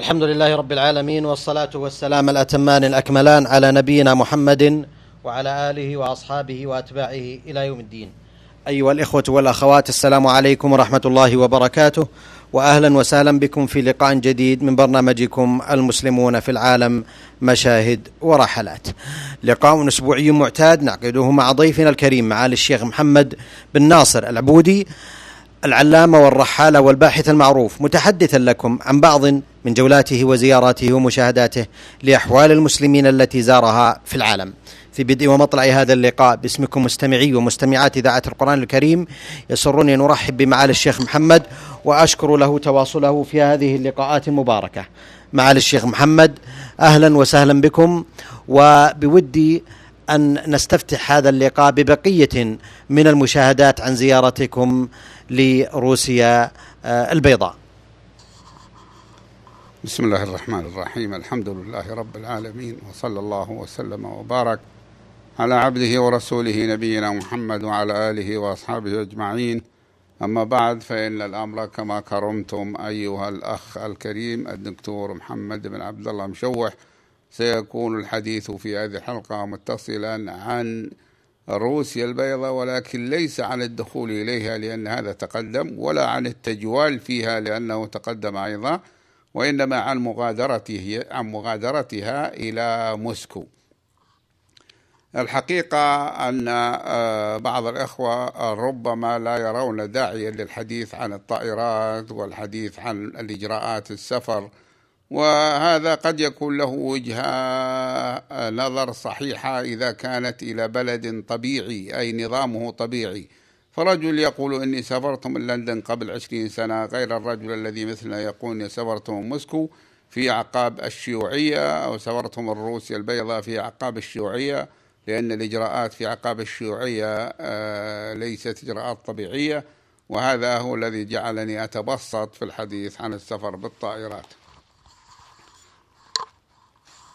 الحمد لله رب العالمين والصلاة والسلام الأتمان الأكملان على نبينا محمد وعلى آله وأصحابه وأتباعه إلى يوم الدين أيها الإخوة والأخوات السلام عليكم ورحمة الله وبركاته واهلا وسهلا بكم في لقاء جديد من برنامجكم المسلمون في العالم مشاهد ورحلات. لقاء أسبوعي معتاد نعقده مع ضيفنا الكريم معالي الشيخ محمد بن ناصر العبودي العلامة والرحالة والباحث المعروف متحدثا لكم عن بعض من جولاته وزياراته ومشاهداته لأحوال المسلمين التي زارها في العالم. في بدء ومطلع هذا اللقاء باسمكم مستمعي ومستمعات إذاعة القرآن الكريم يسرني أن أرحب بمعالي الشيخ محمد وأشكر له تواصله في هذه اللقاءات المباركة. معالي الشيخ محمد أهلا وسهلا بكم وبودي أن نستفتح هذا اللقاء ببقية من المشاهدات عن زيارتكم لروسيا آه، البيضاء. بسم الله الرحمن الرحيم. الحمد لله رب العالمين وصلى الله وسلم وبارك على عبده ورسوله نبينا محمد وعلى آله وأصحابه أجمعين. أما بعد فإن الأمر كما كرمتم أيها الأخ الكريم الدكتور محمد بن عبد الله مشوح. سيكون الحديث في هذه الحلقة متصلا عن روسيا البيضاء ولكن ليس عن الدخول إليها لأن هذا تقدم ولا عن التجوال فيها لأنه تقدم أيضا. وإنما عن مغادرته عن مغادرتها إلى موسكو. الحقيقة أن آه، بعض الإخوة ربما لا يرون داعيا للحديث عن الطائرات والحديث عن الإجراءات السفر وهذا قد يكون له وجهة آه، نظر صحيحة إذا كانت إلى بلد طبيعي أي نظامه طبيعي. فرجل يقول إني سافرت من لندن قبل عشرين سنة غير الرجل الذي مثلنا يقول إني سافرت من موسكو في أعقاب الشيوعية أو سافرت من روسيا البيضاء في أعقاب الشيوعية لأن الإجراءات في عقاب الشيوعية آه، ليست إجراءات طبيعية وهذا هو الذي جعلني أتبسط في الحديث عن السفر بالطائرات.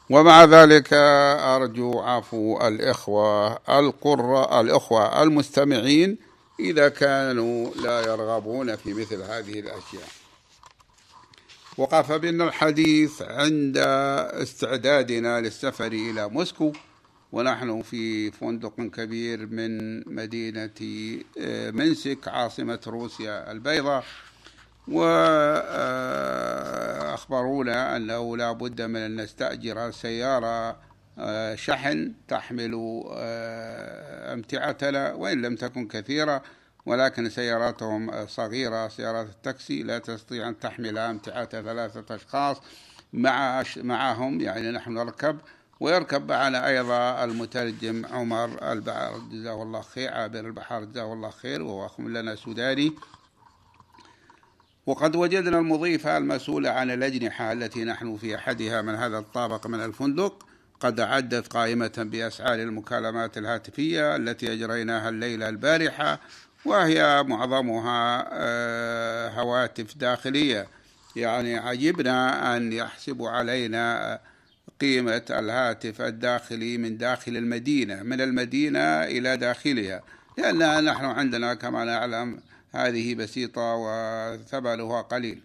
ومع ذلك أرجو عفو الإخوة القراء الإخوة المستمعين إذا كانوا لا يرغبون في مثل هذه الأشياء. وقف بنا الحديث عند استعدادنا للسفر إلى موسكو ونحن في فندق كبير من مدينة آه، منسك عاصمة روسيا البيضاء. وأخبرونا أنه لا بد من أن نستأجر سيارة آه، شحن تحمل آه، أمتعتنا وإن لم تكن كثيرة ولكن سياراتهم صغيرة سيارات التاكسي لا تستطيع أن تحمل أمتعة ثلاثة أشخاص مع معهم يعني نحن نركب ويركب معنا أيضا المترجم عمر البحر. جزاه الله خير عابر البحر جزاه الله خير وهو أخ لنا سوداني. وقد وجدنا المضيفة المسؤولة عن الأجنحة التي نحن في أحدها من هذا الطابق من الفندق. قد أعدت قائمة بأسعار المكالمات الهاتفية التي أجريناها الليلة البارحة وهي معظمها آه، هواتف داخلية. يعني عجبنا أن يحسبوا علينا قيمة الهاتف الداخلي من داخل المدينة من المدينة إلى داخلها. لأن نحن عندنا كما نعلم هذه بسيطة وثمنها قليل.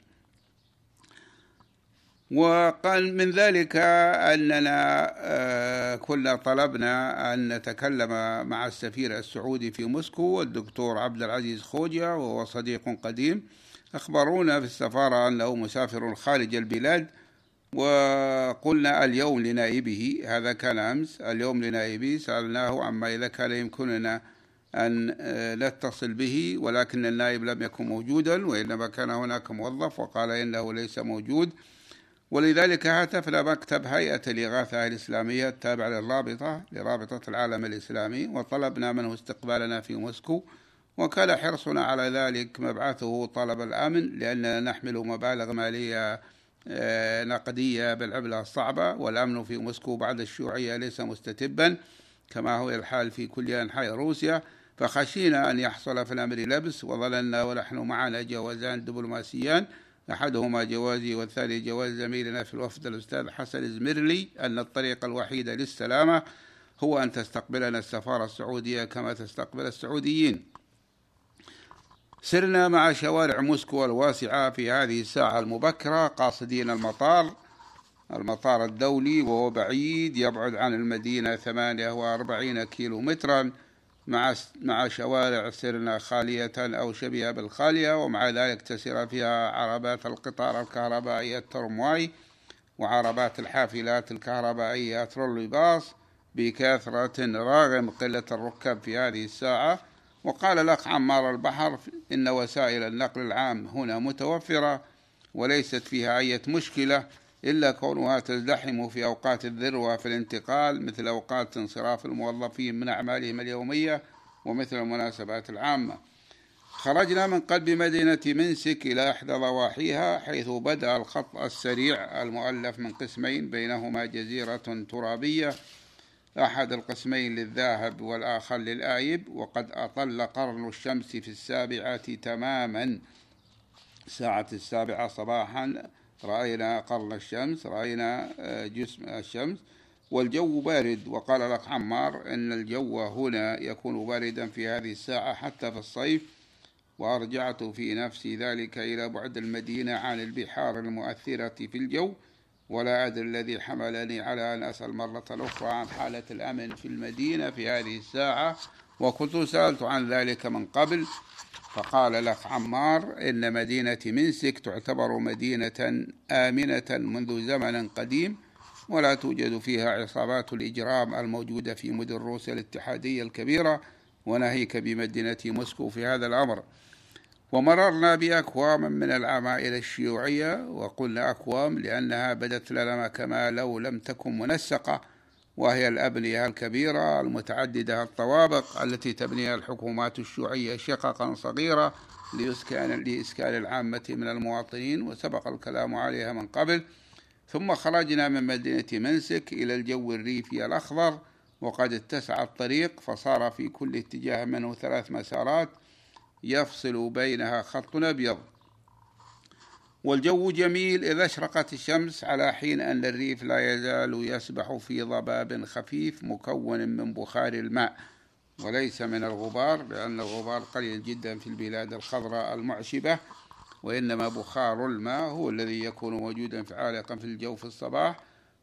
وقال من ذلك أننا آه، كنا طلبنا أن نتكلم مع السفير السعودي في موسكو الدكتور عبد العزيز خوجة وهو صديق قديم. أخبرونا في السفارة أنه مسافر خارج البلاد وقلنا اليوم لنائبه هذا كان أمس اليوم لنائبه سألناه عما إذا كان يمكننا أن آه، نتصل به ولكن النائب لم يكن موجودا وإنما كان هناك موظف وقال إنه ليس موجود. ولذلك هاتفنا مكتب هيئة الإغاثة الإسلامية التابع للرابطة لرابطة العالم الإسلامي وطلبنا منه استقبالنا في موسكو وكان حرصنا على ذلك مبعثه طلب الأمن لأننا نحمل مبالغ مالية آه، نقدية بالعملة الصعبة والأمن في موسكو بعد الشيوعية ليس مستتبا كما هو الحال في كل أنحاء روسيا. فخشينا أن يحصل في الأمر لبس وظللنا ونحن معنا جوازان دبلوماسيان أحدهما جوازي والثاني جواز زميلنا في الوفد. الأستاذ حسن زميرلي أن الطريق الوحيد للسلامة هو أن تستقبلنا السفارة السعودية كما تستقبل السعوديين. سرنا مع شوارع موسكو الواسعة في هذه الساعة المبكرة قاصدين المطار المطار الدولي وهو بعيد يبعد عن المدينة 48 كيلو مترا مع مع شوارع سرنا خالية أو شبيهة بالخالية ومع ذلك تسير فيها عربات القطار الكهربائي الترمواي وعربات الحافلات الكهربائية ترولي باص بكثرة رغم قلة الركاب في هذه الساعة. وقال الأخ عمار البحر إن وسائل النقل العام هنا متوفرة وليست فيها أي مشكلة إلا كونها تزدحم في أوقات الذروة في الانتقال مثل أوقات انصراف الموظفين من أعمالهم اليومية ومثل المناسبات العامة. خرجنا من قلب مدينة منسك إلى إحدى ضواحيها حيث بدأ الخط السريع المؤلف من قسمين بينهما جزيرة ترابية. أحد القسمين للذاهب والآخر للآيب وقد أطل قرن الشمس في السابعة تماما. ساعة السابعة صباحا رأينا قرن الشمس رأينا آه، جسم الشمس. والجو بارد. وقال لك عمار إن الجو هنا يكون باردا في هذه الساعة حتى في الصيف. وأرجعت في نفسي ذلك إلى بعد المدينة عن البحار المؤثرة في الجو. ولا أدري الذي حملني على أن أسأل مرة أخرى عن حالة الأمن في المدينة في هذه الساعة. وكنت سألت عن ذلك من قبل فقال لك عمار إن مدينة منسك تعتبر مدينة آمنة منذ زمن قديم ولا توجد فيها عصابات الإجرام الموجودة في مدن روسيا الاتحادية الكبيرة وناهيك بمدينة موسكو في هذا الأمر. ومررنا بأكوام من العمائل الشيوعية وقلنا أكوام لأنها بدت لنا كما لو لم تكن منسقة. وهي الأبنية الكبيرة المتعددة الطوابق التي تبنيها الحكومات الشيوعية شققا صغيرة لإسكان, لإسكان العامة من المواطنين وسبق الكلام عليها من قبل. ثم خرجنا من مدينة منسك إلى الجو الريفي الأخضر وقد اتسع الطريق فصار في كل اتجاه منه ثلاث مسارات يفصل بينها خط أبيض. والجو جميل إذا أشرقت الشمس على حين أن الريف لا يزال يسبح في ضباب خفيف مكون من بخار الماء. وليس من الغبار لأن الغبار قليل جدا في البلاد الخضراء المعشبة وإنما بخار الماء هو الذي يكون موجودا عالقا في الجو في الصباح.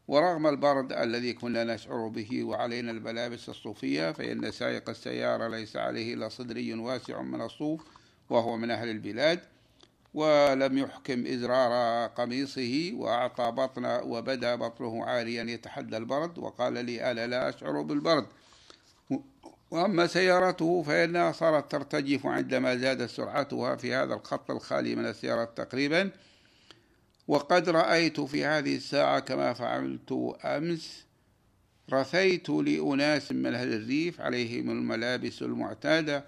ورغم البرد الذي كنا نشعر به وعلينا الملابس الصوفية فإن سائق السيارة ليس عليه إلا صدري واسع من الصوف وهو من أهل البلاد. ولم يحكم إزرار قميصه وأعطى بطن وبدا بطنه عاريا يتحدى البرد وقال لي أنا لا أشعر بالبرد. وأما سيارته فإنها صارت ترتجف عندما زادت سرعتها في هذا الخط الخالي من السيارات تقريبا. وقد رأيت في هذه الساعة كما فعلت أمس رثيت لأناس من أهل الريف عليهم الملابس المعتادة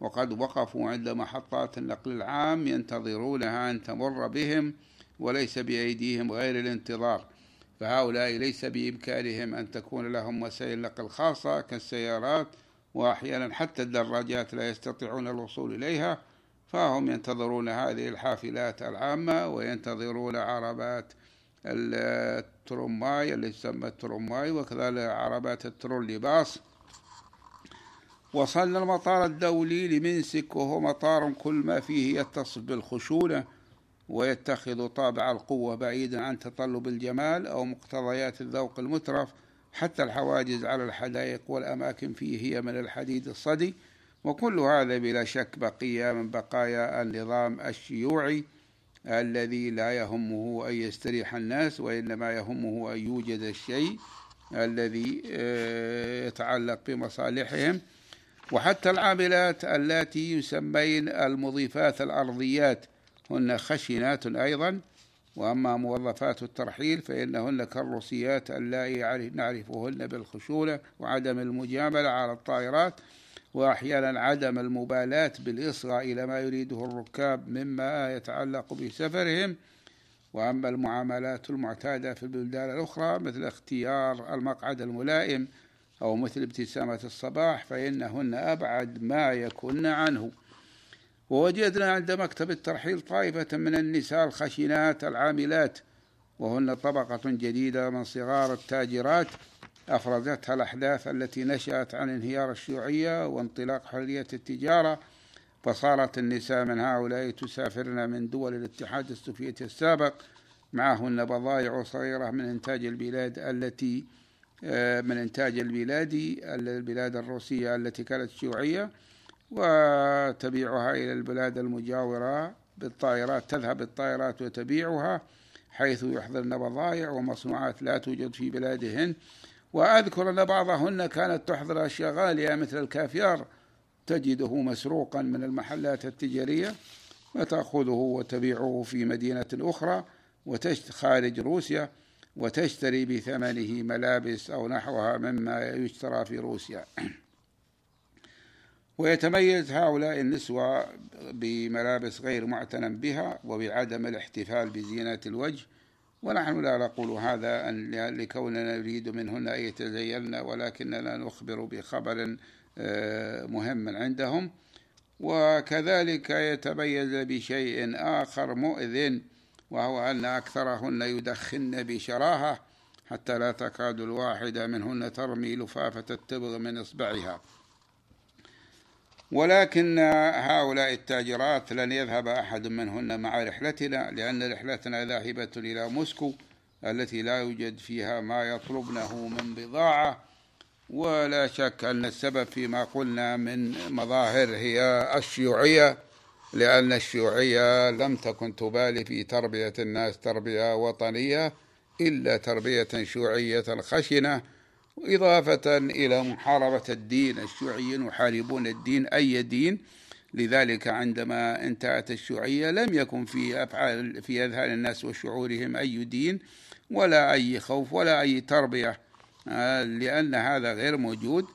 وقد وقفوا عند محطات النقل العام ينتظرونها أن تمر بهم وليس بأيديهم غير الانتظار. فهؤلاء ليس بإمكانهم أن تكون لهم وسائل نقل خاصة كالسيارات وأحيانا حتى الدراجات لا يستطيعون الوصول إليها. فهم ينتظرون هذه الحافلات العامة وينتظرون عربات الترماي اللي تسمى الترماي وكذلك عربات الترولي باص وصلنا المطار الدولي لمنسك وهو مطار كل ما فيه يتصف بالخشونة ويتخذ طابع القوة بعيدا عن تطلب الجمال أو مقتضيات الذوق المترف حتى الحواجز على الحدائق والأماكن فيه هي من الحديد الصدي. وكل هذا بلا شك بقية من بقايا النظام الشيوعي الذي لا يهمه أن يستريح الناس وإنما يهمه أن يوجد الشيء الذي آه، يتعلق بمصالحهم. وحتى العاملات اللاتي يسمين المضيفات الأرضيات هن خشنات أيضا وأما موظفات الترحيل فإنهن كالروسيات اللائي نعرفهن بالخشونة وعدم المجاملة على الطائرات وأحيانا عدم المبالاة بالإصغاء إلى ما يريده الركاب مما يتعلق بسفرهم. وأما المعاملات المعتادة في البلدان الأخرى مثل اختيار المقعد الملائم أو مثل ابتسامة الصباح فإنهن أبعد ما يكن عنه. ووجدنا عند مكتب الترحيل طائفة من النساء الخشنات العاملات وهن طبقة جديدة من صغار التاجرات. أفرزتها الأحداث التي نشأت عن انهيار الشيوعية وانطلاق حرية التجارة. فصارت النساء من هؤلاء تسافرن من دول الاتحاد السوفيتي السابق. معهن بضائع صغيرة من إنتاج البلاد التي من إنتاج البلاد البلاد الروسية التي كانت شيوعية وتبيعها إلى البلاد المجاورة بالطائرات تذهب الطائرات وتبيعها حيث يحضرن بضائع ومصنوعات لا توجد في بلادهن. وأذكر أن بعضهن كانت تحضر أشياء غالية مثل الكافيار تجده مسروقا من المحلات التجارية وتأخذه وتبيعه في مدينة أخرى خارج روسيا. وتشتري بثمنه ملابس أو نحوها مما يشترى في روسيا. ويتميز هؤلاء النسوة بملابس غير معتنى بها وبعدم الاحتفال بزينة الوجه. ونحن لا نقول هذا لكوننا نريد منهن أن يتزينن ولكننا نخبر بخبر آه، مهم عندهم. وكذلك يتميز بشيء آخر مؤذن وهو أن أكثرهن يدخن بشراهة حتى لا تكاد الواحدة منهن ترمي لفافة التبغ من إصبعها. ولكن هؤلاء التاجرات لن يذهب أحد منهن مع رحلتنا لأن رحلتنا ذاهبة إلى موسكو التي لا يوجد فيها ما يطلبنه من بضاعة ولا شك أن السبب فيما قلنا من مظاهر هي الشيوعية. لأن الشيوعية لم تكن تبالي في تربية الناس تربية وطنية إلا تربية شيوعية خشنة إضافة إلى محاربة الدين. الشيوعيين يحاربون الدين أي دين؟ لذلك عندما انتهت الشيوعية لم يكن في أفعال في أذهان الناس وشعورهم أي دين ولا أي خوف ولا أي تربية آه، لأن هذا غير موجود.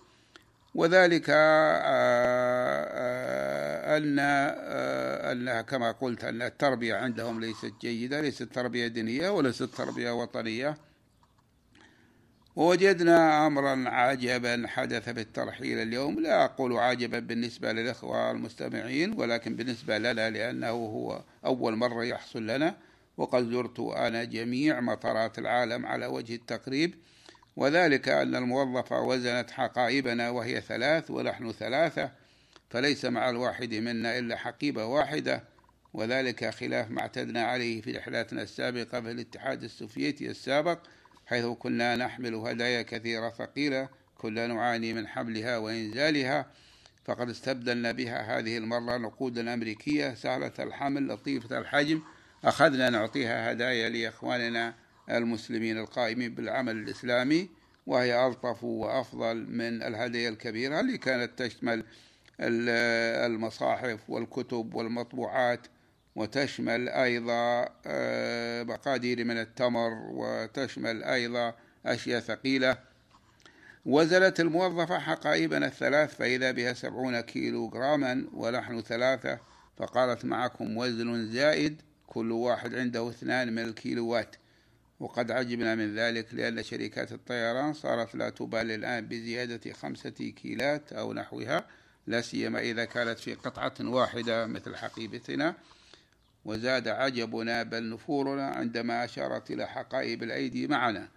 وذلك آه، آه، أن أن كما قلت أن التربية عندهم ليست جيدة ليست تربية دينية وليست تربية وطنية. ووجدنا أمرا عجبا حدث في الترحيل اليوم. لا أقول عجبا بالنسبة للإخوة المستمعين ولكن بالنسبة لنا لأنه هو أول مرة يحصل لنا. وقد زرت أنا جميع مطارات العالم على وجه التقريب. وذلك أن الموظفة وزنت حقائبنا وهي ثلاث ونحن ثلاثة فليس مع الواحد منا إلا حقيبة واحدة وذلك خلاف ما اعتدنا عليه في رحلاتنا السابقة في الاتحاد السوفيتي السابق حيث كنا نحمل هدايا كثيرة ثقيلة كنا نعاني من حملها وإنزالها فقد استبدلنا بها هذه المرة نقودا أمريكية سهلة الحمل لطيفة الحجم أخذنا نعطيها هدايا لإخواننا المسلمين القائمين بالعمل الإسلامي وهي ألطف وأفضل من الهدايا الكبيرة اللي كانت تشمل المصاحف والكتب والمطبوعات وتشمل أيضا آه، مقادير من التمر وتشمل أيضا أشياء ثقيلة. وزنت الموظفة حقائبنا الثلاث فإذا بها سبعون كيلو جراما ونحن ثلاثة فقالت معكم وزن زائد كل واحد عنده اثنان من الكيلوات. وقد عجبنا من ذلك لأن شركات الطيران صارت لا تبالي الآن بزيادة خمسة كيلات أو نحوها لا سيما إذا كانت في قطعة واحدة مثل حقيبتنا. وزاد عجبنا بل نفورنا عندما أشارت إلى حقائب الأيدي معنا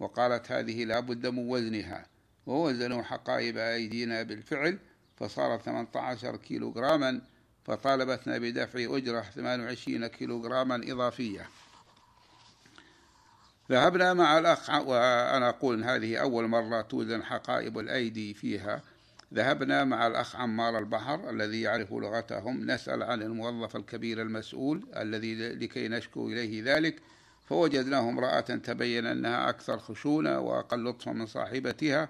وقالت هذه لا بد من وزنها. ووزنوا حقائب أيدينا بالفعل فصارت 18 كيلو جراما فطالبتنا بدفع أجرة 28 كيلو جراما إضافية. ذهبنا مع الأخ وأنا أقول إن هذه أول مرة توزن حقائب الأيدي فيها. ذهبنا مع الأخ عمار البحر الذي يعرف لغتهم. نسأل عن الموظف الكبير المسؤول الذي لكي نشكو إليه ذلك. فوجدناه امرأة تبين أنها أكثر خشونة وأقل لطفا من صاحبتها.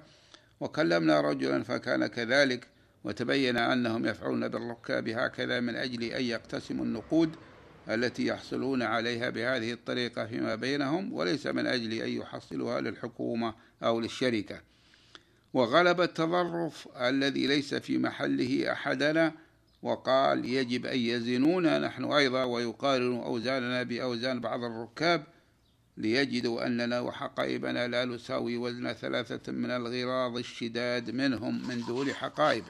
وكلمنا رجلا فكان كذلك وتبين أنهم يفعلون بالركاب هكذا من أجل أن يقتسموا النقود. التي يحصلون عليها بهذه الطريقة فيما بينهم وليس من أجل أن يحصلوها للحكومة أو للشركة. وغلب التظرف الذي ليس في محله أحدنا وقال يجب أن يزنونا نحن أيضا ويقارنوا أوزاننا بأوزان بعض الركاب ليجدوا أننا وحقائبنا لا نساوي وزن ثلاثة من الغراض الشداد منهم من دون حقائب.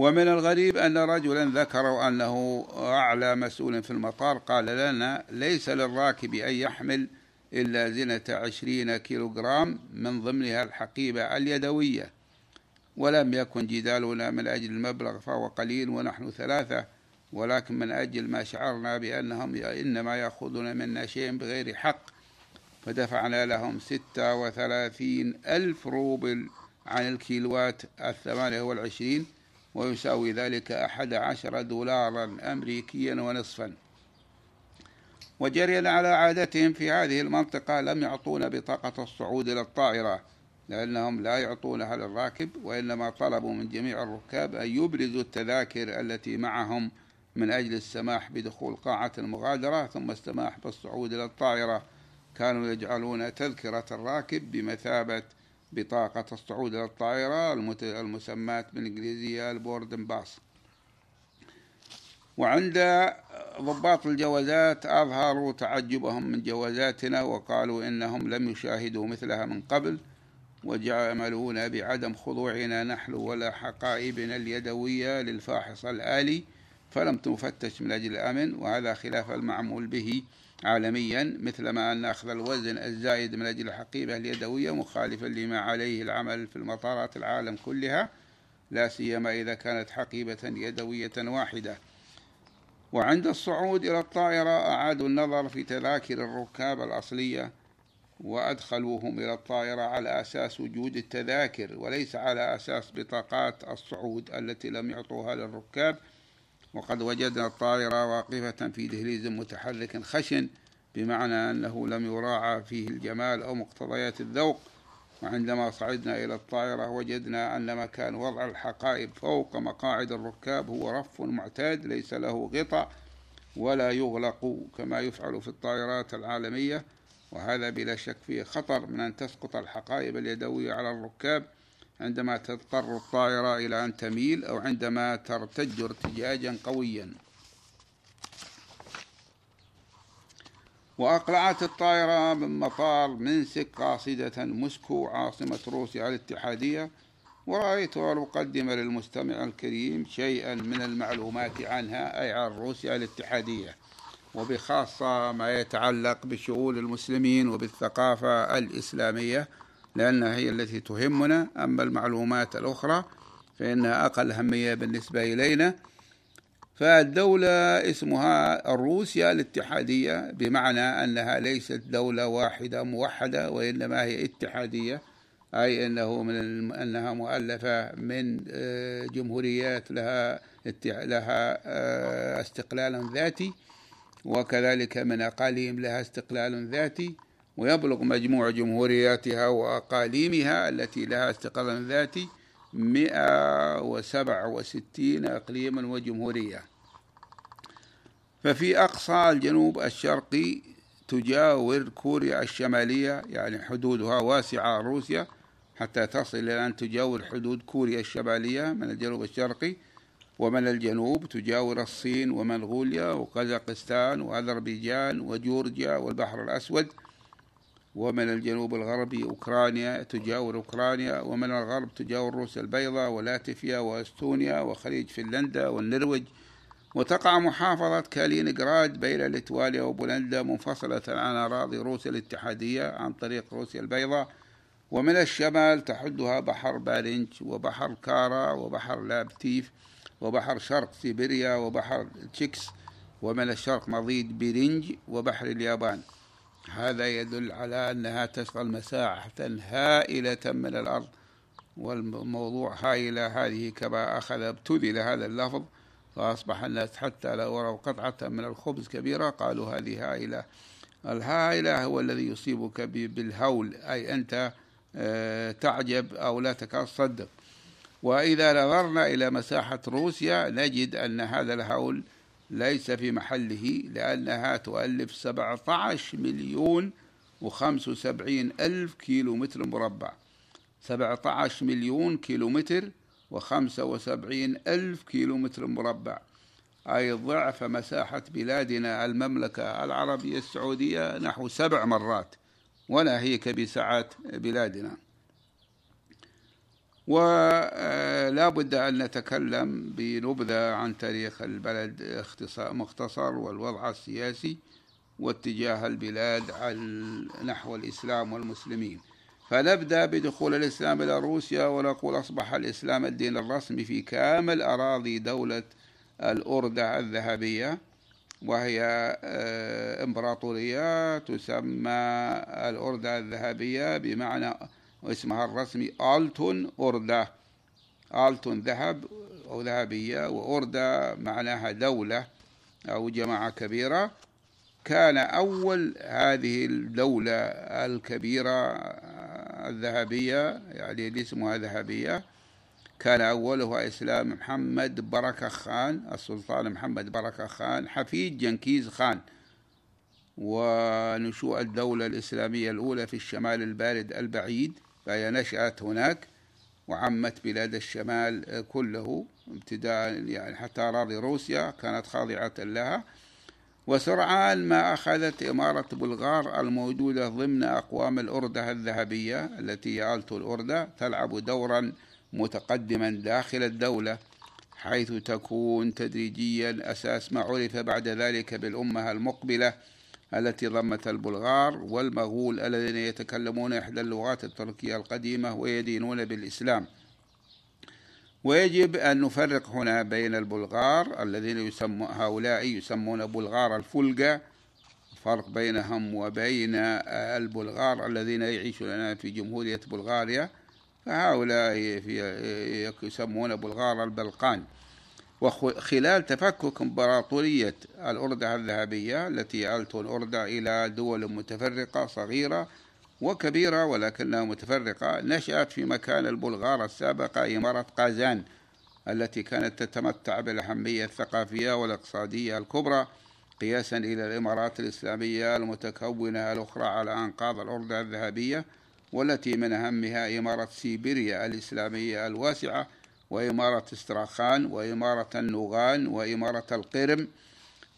ومن الغريب أن رجلا ذكروا أنه أعلى مسؤول في المطار قال لنا ليس للراكب أن يحمل إلا زنة عشرين كيلوغرام من ضمنها الحقيبة اليدوية ولم يكن جدالنا من أجل المبلغ فهو قليل ونحن ثلاثة ولكن من أجل ما شعرنا بأنهم إنما يأخذون منا شيء بغير حق فدفعنا لهم ستة وثلاثين ألف روبل عن الكيلوات الثمانية والعشرين ويساوي ذلك أحد عشر دولارا أمريكيا ونصفا. وجريا على عادتهم في هذه المنطقة لم يعطونا بطاقة الصعود إلى الطائرة لأنهم لا يعطونها للراكب وإنما طلبوا من جميع الركاب أن يبرزوا التذاكر التي معهم من أجل السماح بدخول قاعة المغادرة ثم السماح بالصعود إلى الطائرة. كانوا يجعلون تذكرة الراكب بمثابة بطاقة الصعود إلى الطائرة المسماة بالإنجليزية البوردن باس وعند ضباط الجوازات أظهروا تعجبهم من جوازاتنا وقالوا إنهم لم يشاهدوا مثلها من قبل وجعلونا بعدم خضوعنا نحن ولا حقائبنا اليدوية للفاحص الآلي فلم تفتش من أجل الأمن وهذا خلاف المعمول به عالميا مثلما أن أخذ الوزن الزائد من أجل الحقيبة اليدوية مخالفا لما عليه العمل في المطارات العالم كلها لا سيما إذا كانت حقيبة يدوية واحدة. وعند الصعود إلى الطائرة أعادوا النظر في تذاكر الركاب الأصلية وأدخلوهم إلى الطائرة على أساس وجود التذاكر وليس على أساس بطاقات الصعود التي لم يعطوها للركاب. وقد وجدنا الطائرة واقفة في دهليز متحرك خشن بمعنى أنه لم يراعى فيه الجمال أو مقتضيات الذوق. وعندما صعدنا إلى الطائرة وجدنا أن مكان وضع الحقائب فوق مقاعد الركاب هو رف معتاد ليس له غطاء ولا يغلق كما يفعل في الطائرات العالمية. وهذا بلا شك فيه خطر من أن تسقط الحقائب اليدوية على الركاب. عندما تضطر الطائرة إلى أن تميل أو عندما ترتج ارتجاجا قويا. وأقلعت الطائرة من مطار منسك قاصدة موسكو عاصمة روسيا الاتحادية. ورأيت أن أقدم للمستمع الكريم شيئا من المعلومات عنها أي عن روسيا الاتحادية. وبخاصة ما يتعلق بشؤون المسلمين وبالثقافة الإسلامية. لأنها هي التي تهمنا. أما المعلومات الأخرى فإنها أقل أهمية بالنسبة إلينا. فالدولة اسمها روسيا الاتحادية بمعنى أنها ليست دولة واحدة موحدة وإنما هي اتحادية أي أنه من أنها مؤلفة من آه، جمهوريات لها لها آه، استقلال ذاتي وكذلك من أقاليم لها استقلال ذاتي. ويبلغ مجموع جمهورياتها وأقاليمها التي لها استقلال ذاتي 167 إقليما وجمهورية. ففي أقصى الجنوب الشرقي تجاور كوريا الشمالية يعني حدودها واسعة روسيا حتى تصل إلى أن تجاور حدود كوريا الشمالية من الجنوب الشرقي ومن الجنوب تجاور الصين ومنغوليا وقزاقستان وأذربيجان وجورجيا والبحر الأسود. ومن الجنوب الغربي أوكرانيا تجاور أوكرانيا ومن الغرب تجاور روسيا البيضاء ولاتفيا وأستونيا وخليج فنلندا والنرويج. وتقع محافظة كالينغراد بين ليتوانيا وبولندا منفصلة عن أراضي روسيا الاتحادية عن طريق روسيا البيضاء. ومن الشمال تحدها بحر بارنج وبحر كارا وبحر لابتيف وبحر شرق سيبيريا وبحر تشيكس. ومن الشرق مضيد بيرينج وبحر اليابان. هذا يدل على أنها تشغل مساحة هائلة من الأرض والموضوع هائلة هذه كما أخذ ابتذل هذا اللفظ فأصبح الناس حتى لو رأوا قطعة من الخبز كبيرة قالوا هذه هائلة. الهائلة هو الذي يصيبك بالهول أي أنت آه، تعجب أو لا تكاد تصدق. وإذا نظرنا إلى مساحة روسيا نجد أن هذا الهول ليس في محله لأنها تؤلف 17 مليون و75 ألف كيلو متر مربع. 17 مليون كيلو متر و75 ألف كيلو متر مربع. أي ضعف مساحة بلادنا المملكة العربية السعودية نحو سبع مرات وناهيك بسعة بلادنا. ولا بد أن نتكلم بنبذة عن تاريخ البلد مختصر والوضع السياسي واتجاه البلاد نحو الإسلام والمسلمين. فنبدأ بدخول الإسلام إلى روسيا ونقول أصبح الإسلام الدين الرسمي في كامل أراضي دولة الأردة الذهبية وهي آه، إمبراطورية تسمى الأردة الذهبية بمعنى اسمها الرسمي آلتون أردة آلتون ذهب أو ذهبية وأردة معناها دولة أو جماعة كبيرة. كان أول هذه الدولة الكبيرة الذهبية يعني اللي اسمها ذهبية كان أولها إسلام محمد بركة خان السلطان محمد بركة خان حفيد جنكيز خان. ونشوء الدولة الإسلامية الأولى في الشمال البارد البعيد. فهي نشأت هناك وعمت بلاد الشمال كله ابتداء يعني حتى أراضي روسيا كانت خاضعة لها. وسرعان ما أخذت إمارة بلغار الموجودة ضمن أقوام الأردة الذهبية التي هي الأردة تلعب دورا متقدما داخل الدولة حيث تكون تدريجيا أساس ما عرف بعد ذلك بالأمة المقبلة. التي ضمت البلغار والمغول الذين يتكلمون إحدى اللغات التركية القديمة ويدينون بالإسلام. ويجب أن نفرق هنا بين البلغار الذين يسمى هؤلاء يسمون بلغار الفلقة فرق بينهم وبين البلغار الذين يعيشون في جمهورية بلغاريا فهؤلاء يسمون بلغار البلقان. وخلال تفكك إمبراطورية الأردة الذهبية التي ألت الأردة إلى دول متفرقة صغيرة وكبيرة ولكنها متفرقة نشأت في مكان البلغار السابقة إمارة قازان التي كانت تتمتع بالأهمية الثقافية والإقتصادية الكبرى قياسا إلى الإمارات الإسلامية المتكونة الأخرى على أنقاض الأردة الذهبية والتي من أهمها إمارة سيبيريا الإسلامية الواسعة وإمارة إستراخان وإمارة النوغان وإمارة القرم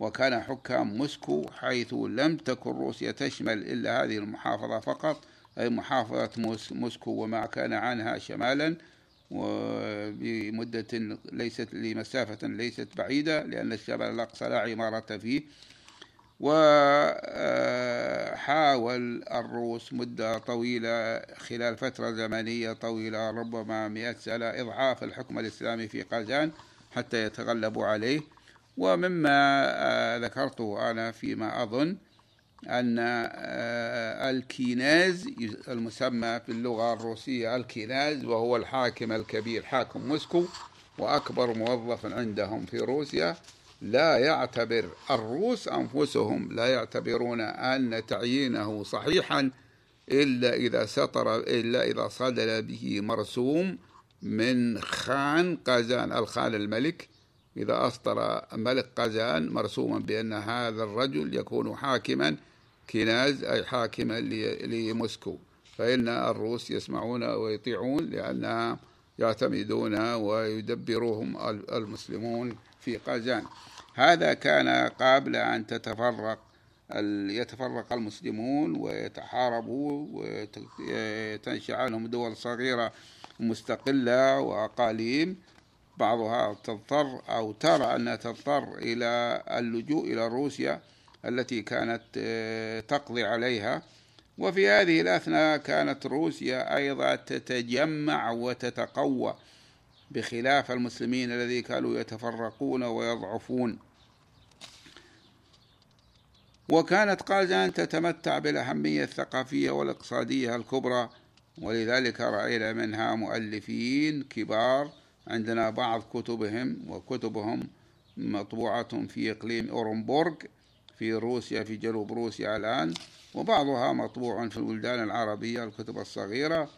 وكان حكام موسكو حيث لم تكن روسيا تشمل إلا هذه المحافظة فقط أي محافظة موسكو وما كان عنها شمالا وبمدة ليست لمسافة ليست بعيدة لأن الشمال الأقصى لا عمارة فيه. وحاول الروس مدة طويلة خلال فترة زمنية طويلة ربما مئة سنة إضعاف الحكم الإسلامي في قازان حتى يتغلبوا عليه. ومما آه، ذكرته أنا فيما أظن أن آه، الكيناز المسمى في اللغة الروسية الكيناز وهو الحاكم الكبير حاكم موسكو وأكبر موظف عندهم في روسيا. لا يعتبر الروس أنفسهم لا يعتبرون أن تعيينه صحيحا إلا إذا سطر إلا إذا صدر به مرسوم من خان قازان الخان الملك. إذا أصدر ملك قازان مرسوما بأن هذا الرجل يكون حاكما كناز أي حاكما لموسكو. فإن الروس يسمعون ويطيعون لأنهم يعتمدون ويدبرهم المسلمون في قازان. هذا كان قبل أن تتفرق يتفرق المسلمون ويتحاربوا وتنشأ عنهم دول صغيرة مستقلة وأقاليم. بعضها تضطر أو ترى أنها تضطر إلى اللجوء إلى روسيا التي كانت آه، تقضي عليها. وفي هذه الأثناء كانت روسيا أيضا تتجمع وتتقوى. بخلاف المسلمين الذي كانوا يتفرقون ويضعفون. وكانت قازان تتمتع بالأهمية الثقافية والإقتصادية الكبرى ولذلك رأينا منها مؤلفين كبار عندنا بعض كتبهم وكتبهم مطبوعة في إقليم أورنبورغ في روسيا في جنوب روسيا الآن وبعضها مطبوع في البلدان العربية الكتب الصغيرة.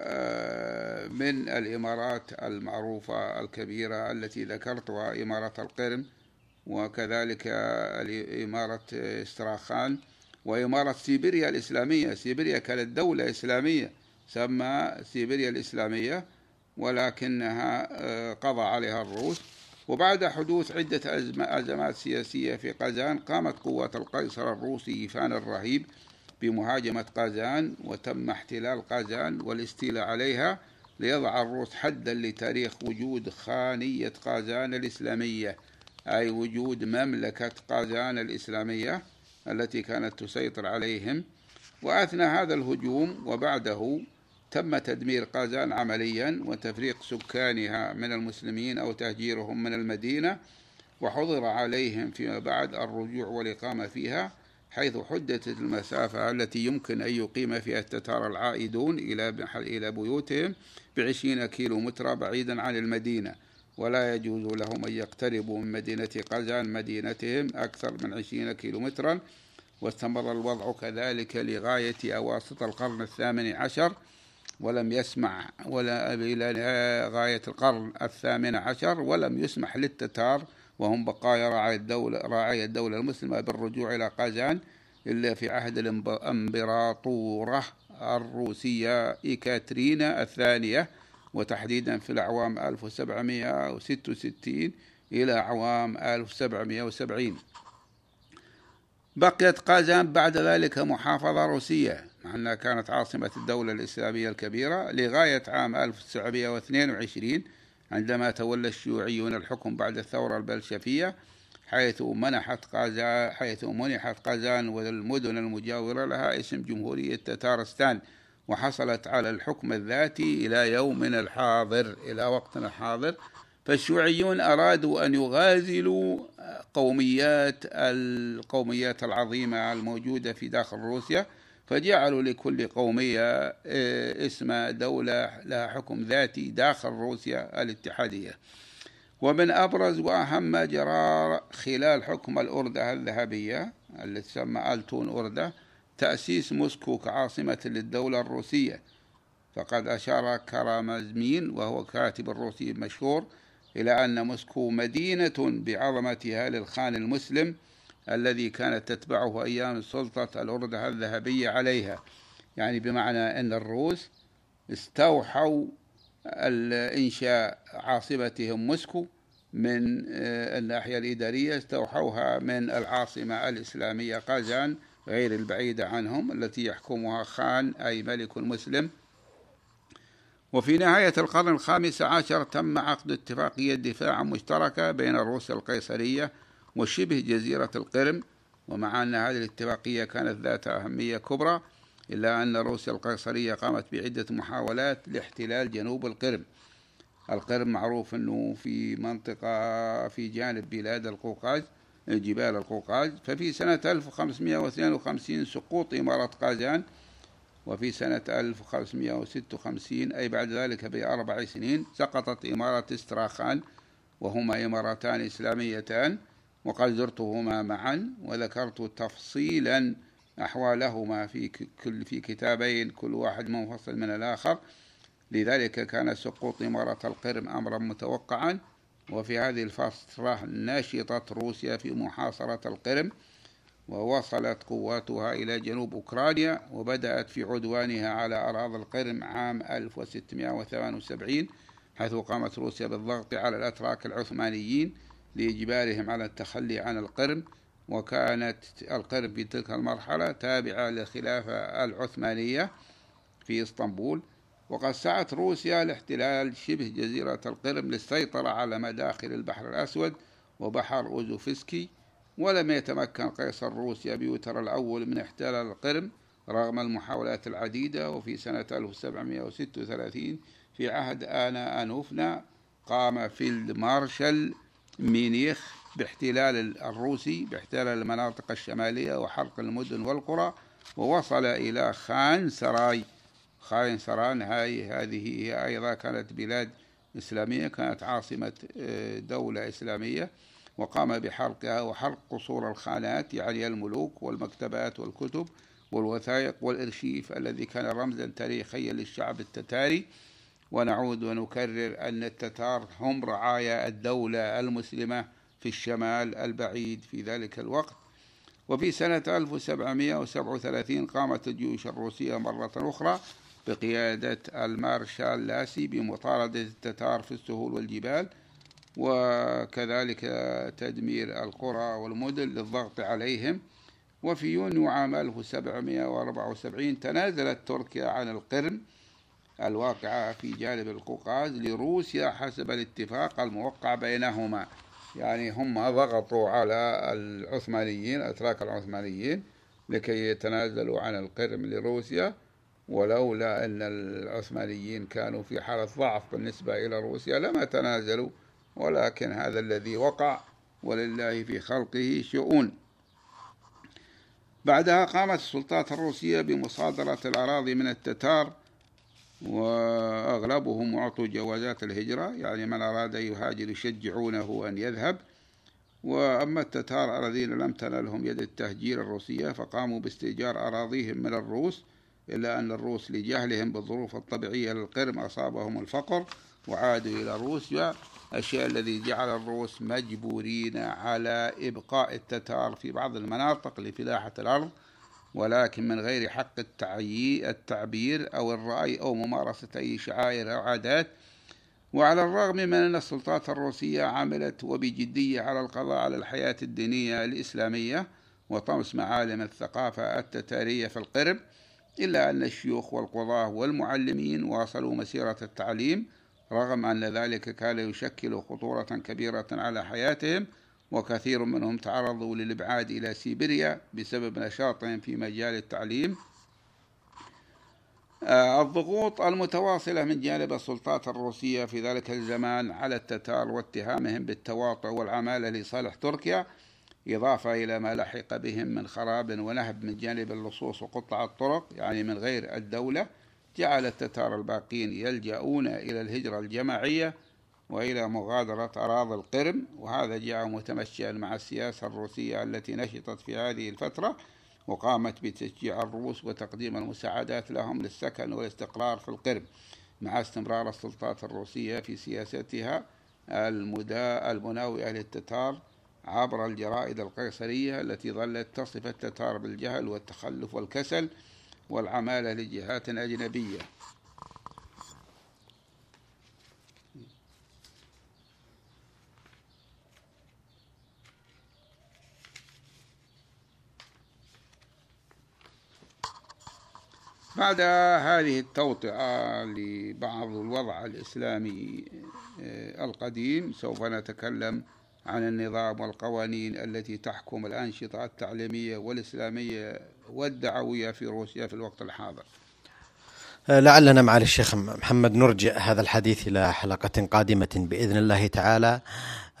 ومن الإمارات المعروفة الكبيرة التي ذكرتها إمارة القرم وكذلك إمارة إستراخان وإمارة سيبيريا الإسلامية. سيبيريا كانت دولة إسلامية سمى سيبيريا الإسلامية ولكنها آه، قضى عليها الروس. وبعد حدوث عدة أزمات سياسية في قازان قامت قوات القيصر الروسي إيفان الرهيب بمهاجمة قازان وتم احتلال قازان والاستيلاء عليها ليضع الروس حدا لتاريخ وجود خانية قازان الإسلامية. أي وجود مملكة قازان الإسلامية التي كانت تسيطر عليهم. وأثنى هذا الهجوم وبعده تم تدمير قازان عمليا وتفريق سكانها من المسلمين أو تهجيرهم من المدينة. وحضر عليهم فيما بعد الرجوع والإقامة فيها. حيث حددت المسافة التي يمكن أن يقيم فيها التتار العائدون إلى إلى بيوتهم بعشرين كيلو متر بعيدا عن المدينة. ولا يجوز لهم أن يقتربوا من مدينة قزان مدينتهم أكثر من عشرين كيلو مترا واستمر الوضع كذلك لغاية أواسط القرن الثامن عشر ولم يسمع ولا إلى غاية القرن الثامن عشر ولم يسمح للتتار وهم بقايا راعي الدولة راعي الدولة المسلمة بالرجوع إلى قازان إلا في عهد الإمبراطورة الروسية إيكاترينا الثانية وتحديدا في الأعوام 1766 إلى أعوام 1770 بقيت قازان بعد ذلك محافظة روسية مع أنها كانت عاصمة الدولة الإسلامية الكبيرة لغاية عام 1922 عندما تولى الشيوعيون الحكم بعد الثورة البلشفية حيث منحت قازان حيث منحت قازان والمدن المجاورة لها اسم جمهورية تتارستان وحصلت على الحكم الذاتي إلى يومنا الحاضر إلى وقتنا الحاضر. فالشيوعيون أرادوا أن يغازلوا قوميات القوميات العظيمة الموجودة في داخل روسيا. فجعلوا لكل قومية اسم دولة لها حكم ذاتي داخل روسيا الاتحادية. ومن أبرز وأهم ما جرى خلال حكم الأردة الذهبية التي تسمى ألتون أردة تأسيس موسكو كعاصمة للدولة الروسية. فقد أشار كرامزمين وهو كاتب روسي مشهور إلى أن موسكو مدينة بعظمتها للخان المسلم الذي كانت تتبعه أيام سلطة الأردة الذهبية عليها. يعني بمعنى أن الروس استوحوا الإنشاء عاصمتهم موسكو من آه، الناحية الإدارية استوحوها من العاصمة الإسلامية قازان غير البعيدة عنهم التي يحكمها خان أي ملك مسلم. وفي نهاية القرن الخامس عشر تم عقد اتفاقية دفاع مشتركة بين روسيا القيصرية وشبه جزيرة القرم ومع أن هذه الاتفاقية كانت ذات أهمية كبرى إلا أن روسيا القيصرية قامت بعدة محاولات لاحتلال جنوب القرم. القرم معروف أنه في منطقة في جانب بلاد القوقاز جبال القوقاز ففي سنة 1552 سقوط إمارة قازان وفي سنة 1556 أي بعد ذلك بأربع سنين سقطت إمارة إستراخان وهما إمارتان إسلاميتان. وقد زرتهما معا وذكرت تفصيلا أحوالهما في كل في كتابين كل واحد منفصل من الآخر. لذلك كان سقوط إمارة القرم أمرا متوقعا. وفي هذه الفترة نشطت روسيا في محاصرة القرم ووصلت قواتها إلى جنوب أوكرانيا وبدأت في عدوانها على أراضي القرم عام 1678 حيث قامت روسيا بالضغط على الأتراك العثمانيين. لإجبارهم على التخلي عن القرم وكانت القرم في تلك المرحلة تابعة للخلافة العثمانية في إسطنبول. وقد سعت روسيا لاحتلال شبه جزيرة القرم للسيطرة على مداخل البحر الأسود وبحر أوزوفسكي ولم يتمكن قيصر روسيا بيوتر الأول من احتلال القرم رغم المحاولات العديدة. وفي سنة 1736 في عهد آنا أنوفنا قام فيلد مارشال مينيخ باحتلال الروسي باحتلال المناطق الشمالية وحرق المدن والقرى ووصل إلى خان سراي. خان سران هاي هذه هي أيضا كانت بلاد إسلامية كانت عاصمة آه، دولة إسلامية وقام بحرقها وحرق قصور الخانات يعني الملوك والمكتبات والكتب والوثائق والإرشيف الذي كان رمزا تاريخيا للشعب التتاري. ونعود ونكرر أن التتار هم رعايا الدولة المسلمة في الشمال البعيد في ذلك الوقت. وفي سنة 1737 قامت الجيوش الروسية مرة أخرى بقيادة المارشال لاسي بمطاردة التتار في السهول والجبال وكذلك تدمير القرى والمدن للضغط عليهم. وفي يونيو عام 1774 تنازلت تركيا عن القرم الواقعة في جانب القوقاز لروسيا حسب الاتفاق الموقع بينهما. يعني هم ضغطوا على العثمانيين الأتراك العثمانيين لكي يتنازلوا عن القرم لروسيا ولولا أن العثمانيين كانوا في حالة ضعف بالنسبة إلى روسيا لما تنازلوا ولكن هذا الذي وقع ولله في خلقه شؤون. بعدها قامت السلطات الروسية بمصادرة الأراضي من التتار وأغلبهم أعطوا جوازات الهجرة يعني من أراد يهاجر يشجعونه أن يذهب. وأما التتار الذين لم تنلهم يد التهجير الروسية فقاموا باستئجار أراضيهم من الروس إلا أن الروس لجهلهم بالظروف الطبيعية للقرم أصابهم الفقر وعادوا إلى روسيا. الشيء الذي جعل الروس مجبورين على إبقاء التتار في بعض المناطق لفلاحة الأرض. ولكن من غير حق التعبير أو الرأي أو ممارسة أي شعائر أو عادات. وعلى الرغم من أن السلطات الروسية عملت وبجدية على القضاء على الحياة الدينية الإسلامية وطمس معالم الثقافة التتارية في القرب إلا أن الشيوخ والقضاة والمعلمين واصلوا مسيرة التعليم رغم أن ذلك كان يشكل خطورة كبيرة على حياتهم وكثير منهم تعرضوا للإبعاد إلى سيبيريا بسبب نشاطهم في مجال التعليم. آه، الضغوط المتواصلة من جانب السلطات الروسية في ذلك الزمان على التتار واتهامهم بالتواطؤ والعمالة لصالح تركيا إضافة إلى ما لحق بهم من خراب ونهب من جانب اللصوص وقطع الطرق يعني من غير الدولة جعل التتار الباقين يلجؤون إلى الهجرة الجماعية وإلى مغادرة أراضي القرم وهذا جاء متمشيا مع السياسة الروسية التي نشطت في هذه الفترة وقامت بتشجيع الروس وتقديم المساعدات لهم للسكن والاستقرار في القرم مع استمرار السلطات الروسية في سياستها المناوئة للتتار عبر الجرائد القيصرية التي ظلت تصف التتار بالجهل والتخلف والكسل والعمالة لجهات أجنبية. بعد هذه التوطئة لبعض الوضع الإسلامي آه، القديم سوف نتكلم عن النظام والقوانين التي تحكم الأنشطة التعليمية والإسلامية والدعوية في روسيا في الوقت الحاضر. آه، لعلنا مع الشيخ محمد نرجع هذا الحديث إلى حلقة قادمة بإذن الله تعالى.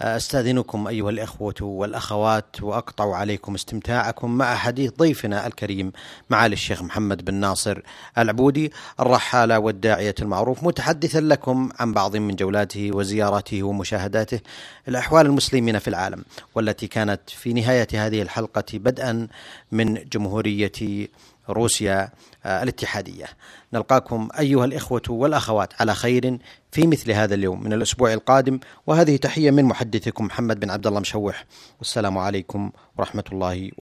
أستاذنكم أيها الإخوة والأخوات وأقطع عليكم استمتاعكم مع حديث ضيفنا الكريم معالي الشيخ محمد بن ناصر العبودي الرحالة والداعية المعروف متحدثا لكم عن بعض من جولاته وزياراته ومشاهداته الأحوال المسلمين في العالم والتي كانت في نهاية هذه الحلقة بدءا من جمهورية روسيا آه، الاتحادية. نلقاكم أيها الإخوة والأخوات على خير في مثل هذا اليوم من الأسبوع القادم وهذه تحية من محدثكم محمد بن عبد الله مشوح والسلام عليكم ورحمة الله